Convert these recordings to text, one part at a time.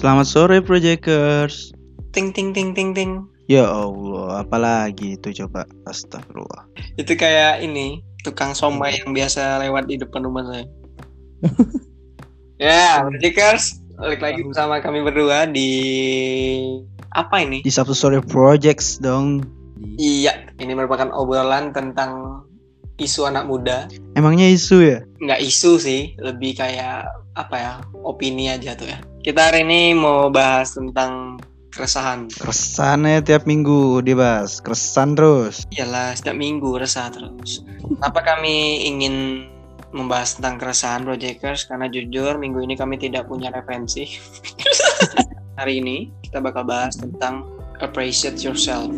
Selamat sore Projecters. Ting ting ting ting ting. Ya Allah, apalagi itu coba. Astagfirullah. Itu kayak ini tukang somai yang biasa lewat di depan rumah saya. ya, Projecters, balik lagi bersama kami berdua di apa ini? Di Sabtu sore Projects dong. Iya, ini merupakan obrolan tentang isu anak muda. Emangnya isu ya? Nggak isu sih, lebih kayak apa ya? Opini aja tuh ya. Kita hari ini mau bahas tentang keresahan. Keresan ya tiap minggu dibahas. Keresan terus. Iyalah, setiap minggu resah terus. Kenapa kami ingin membahas tentang keresahan Projecters? Karena jujur minggu ini kami tidak punya referensi. Hari ini kita bakal bahas tentang appreciate yourself.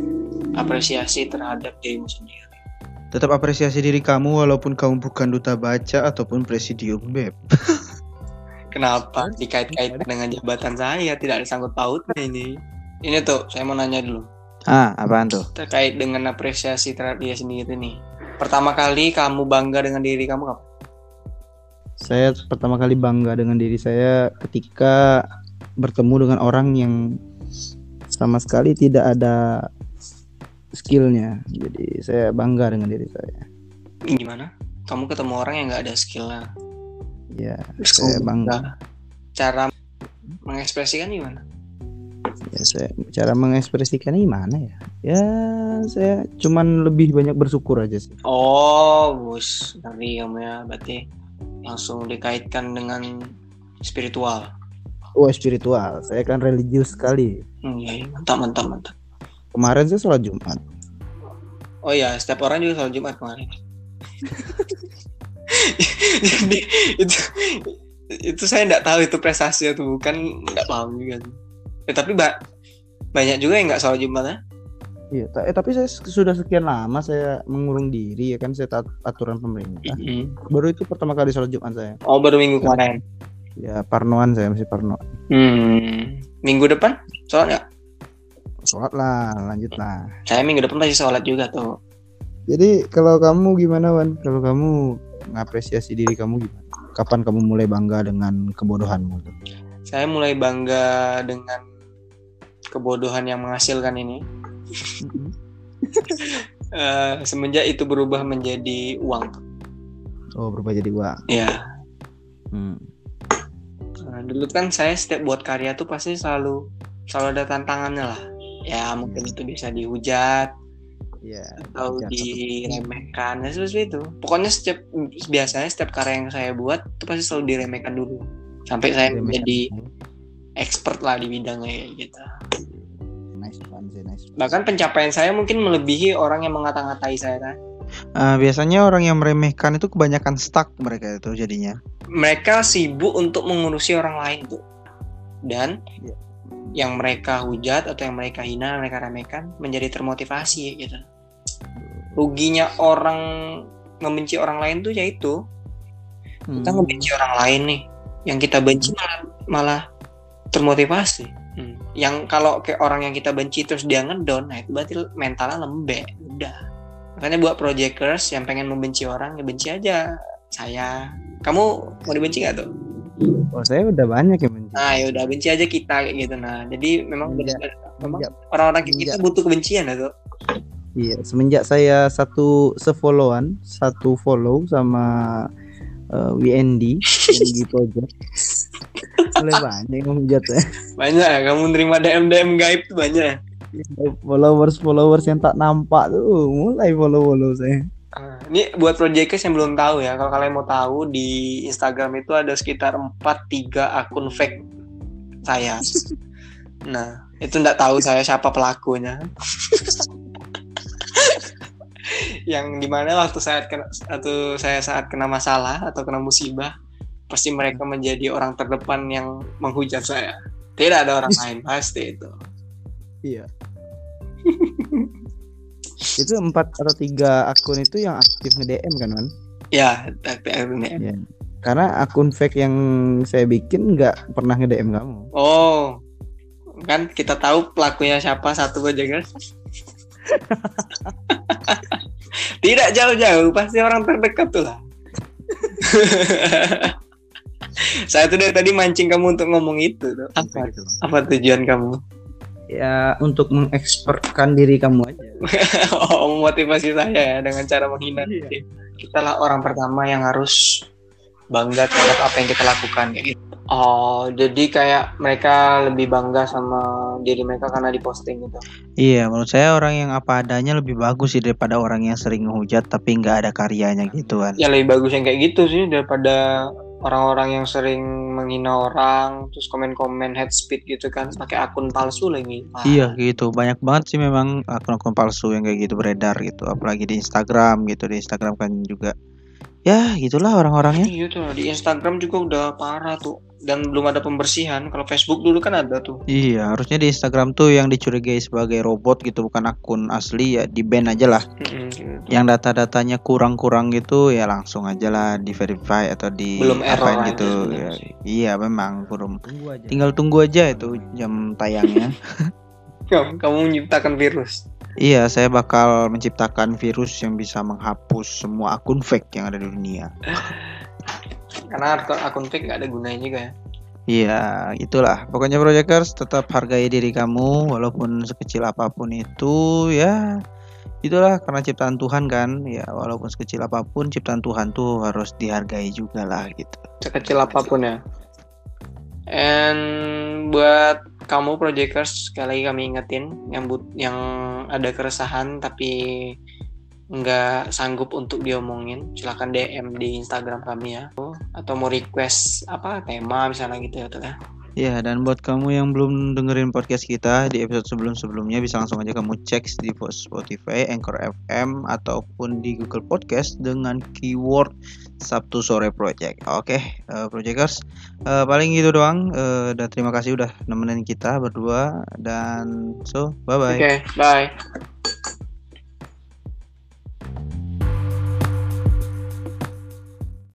Apresiasi terhadap dirimu sendiri. Tetap apresiasi diri kamu walaupun kamu bukan duta baca ataupun presidium beb. Kenapa dikait-kaitkan dengan jabatan saya? Tidak ada sangkut pautnya ini. Ini tuh, saya mau nanya dulu. Ah, apaan tuh? Terkait dengan apresiasi terhadap dia sendiri nih. Pertama kali kamu bangga dengan diri kamu kapan? Saya pertama kali bangga dengan diri saya ketika bertemu dengan orang yang sama sekali tidak ada skillnya. Jadi saya bangga dengan diri saya. Gimana? Kamu ketemu orang yang nggak ada skillnya. Ya, Terus saya bangga. Cara mengekspresikan gimana? Ya, saya cara mengekspresikannya gimana ya? Ya, saya cuman lebih banyak bersyukur aja sih. Oh, bus. Ngeri kamu ya. Berarti langsung dikaitkan dengan spiritual. Oh, spiritual. Saya kan religius sekali. Hmm, iya. mantap, mantap, mantap. Kemarin saya sholat Jumat. Oh iya, setiap orang juga sholat Jumat kemarin. Jadi itu itu saya nggak tahu itu prestasi atau bukan, nggak paham juga. sih. Eh, tapi ba- banyak juga yang nggak sholat Jumat ya. Iya, ta- eh, tapi saya sudah sekian lama saya mengurung diri ya kan saya taat aturan pemerintah. Baru itu pertama kali sholat Jumat saya. Oh baru minggu kemarin. Ya, parnoan saya masih parno. Hmm. Minggu depan sholat nggak? Sholat lah, lanjut lah. Saya minggu depan pasti sholat juga tuh. Jadi kalau kamu gimana Wan? Kalau kamu ngapresiasi diri kamu gimana? Kapan kamu mulai bangga dengan kebodohanmu? Saya mulai bangga dengan kebodohan yang menghasilkan ini. Eh, semenjak itu berubah menjadi uang. Oh, berubah jadi uang. Ya. Hmm. Nah, dulu kan saya setiap buat karya tuh pasti selalu selalu ada tantangannya lah. Ya mungkin itu bisa dihujat Ya. atau diremehkan ya seperti itu. Pokoknya setiap biasanya setiap karya yang saya buat itu pasti selalu diremehkan dulu sampai saya Diremehkan. menjadi expert lah di bidangnya gitu. Nice one nice. one. Bahkan pencapaian saya mungkin melebihi orang yang mengata-ngatai saya kan. Ah, biasanya orang yang meremehkan itu kebanyakan stuck mereka itu jadinya. Mereka sibuk untuk mengurusi orang lain tuh. Dan Iya. Yang mereka hujat atau yang mereka hina, mereka remehkan menjadi termotivasi gitu. Ruginya orang membenci orang lain tuh yaitu kita Hmm. ngebenci orang lain nih. Yang kita benci malah, malah termotivasi. Hmm. Yang kalau kayak orang yang kita benci terus dia ngedown, nah itu berarti mentalnya lembek. Udah. Makanya buat projecters yang pengen membenci orang, ya benci aja saya. Kamu mau dibenci nggak tuh? Oh, saya udah banyak yang. Nah ya udah benci aja kita kayak gitu. Nah jadi memang benar- memang Semenjak- orang-orang kita Iya. butuh kebencian ya tuh. Iya, semenjak saya satu sefollowan, satu follow sama uh, WND, WND Project. Mulai banyak yang menghujat ya. Banyak ya, kamu nerima DM DM gaib tuh banyak. ya. Followers followers yang tak nampak tuh mulai follow follow saya. Nah, ini buat projecters yang belum tahu ya, kalau kalian mau tahu di Instagram itu ada sekitar 4-3 akun fake saya. Nah, itu nggak tahu saya siapa pelakunya. yang di mana waktu saya kena, atau saya saat kena masalah atau kena musibah, pasti mereka menjadi orang terdepan yang menghujat saya. Tidak ada orang lain pasti itu. Iya. Itu empat atau tiga akun itu yang aktif nge DM kan man? Ya, tapi ini. Iya. Karena akun fake yang saya bikin nggak pernah nge DM kamu. Oh, kan kita tahu pelakunya siapa satu aja kan? Tidak jauh-jauh, pasti orang terdekat tuh lah. Saya tuh dari tadi mancing kamu untuk ngomong itu. Tuh. Apa, apa tujuan kamu? Ya untuk mengekspertkan diri kamu aja. oh, memotivasi saya ya dengan cara menghina. Iya. Kita lah orang pertama yang harus bangga terhadap apa yang kita lakukan kayak gitu. Oh, jadi kayak mereka lebih bangga sama diri mereka karena diposting gitu. Iya, menurut saya orang yang apa adanya lebih bagus sih daripada orang yang sering ngehujat tapi nggak ada karyanya gitu kan. Ya lebih bagus yang kayak gitu sih daripada orang-orang yang sering menghina orang terus komen-komen head speed gitu kan pakai akun palsu lagi. Wah, Iya gitu, banyak banget sih memang akun-akun palsu yang kayak gitu beredar gitu, apalagi di Instagram gitu, di Instagram kan juga. Ya gitulah orang-orangnya. Iya tuh di Instagram juga udah parah tuh dan belum ada pembersihan. Kalau Facebook dulu kan ada tuh. Iya, harusnya di Instagram tuh yang dicurigai sebagai robot gitu, bukan akun asli ya di ban aja lah. Mm-mm, gitu. Yang data-datanya kurang-kurang gitu ya langsung aja lah di verify atau di Belum error aja gitu. Ya, iya memang belum. Tinggal tunggu aja itu jam tayangnya. Kamu, kamu menciptakan virus. Iya, saya bakal menciptakan virus yang bisa menghapus semua akun fake yang ada di dunia. Karena akun, fake gak ada gunanya juga ya. Iya, itulah. Pokoknya Projectors tetap hargai diri kamu walaupun sekecil apa pun itu ya. Itulah karena ciptaan Tuhan kan. Ya, walaupun sekecil apa pun ciptaan Tuhan tuh harus dihargai juga lah gitu. Sekecil apa pun ya. And buat kamu projectors sekali lagi kami ingetin yang but yang ada keresahan tapi nggak sanggup untuk diomongin silahkan DM di Instagram kami ya atau mau request apa tema misalnya gitu ya tuh ya Ya, dan buat kamu yang belum dengerin podcast kita di episode sebelum-sebelumnya bisa langsung aja kamu cek di Spotify, Anchor FM ataupun di Google Podcast dengan keyword Sabtu sore project. Oke, eh, projecters, eh, paling gitu doang. Eh, dan terima kasih udah nemenin kita berdua dan so bye bye. oke bye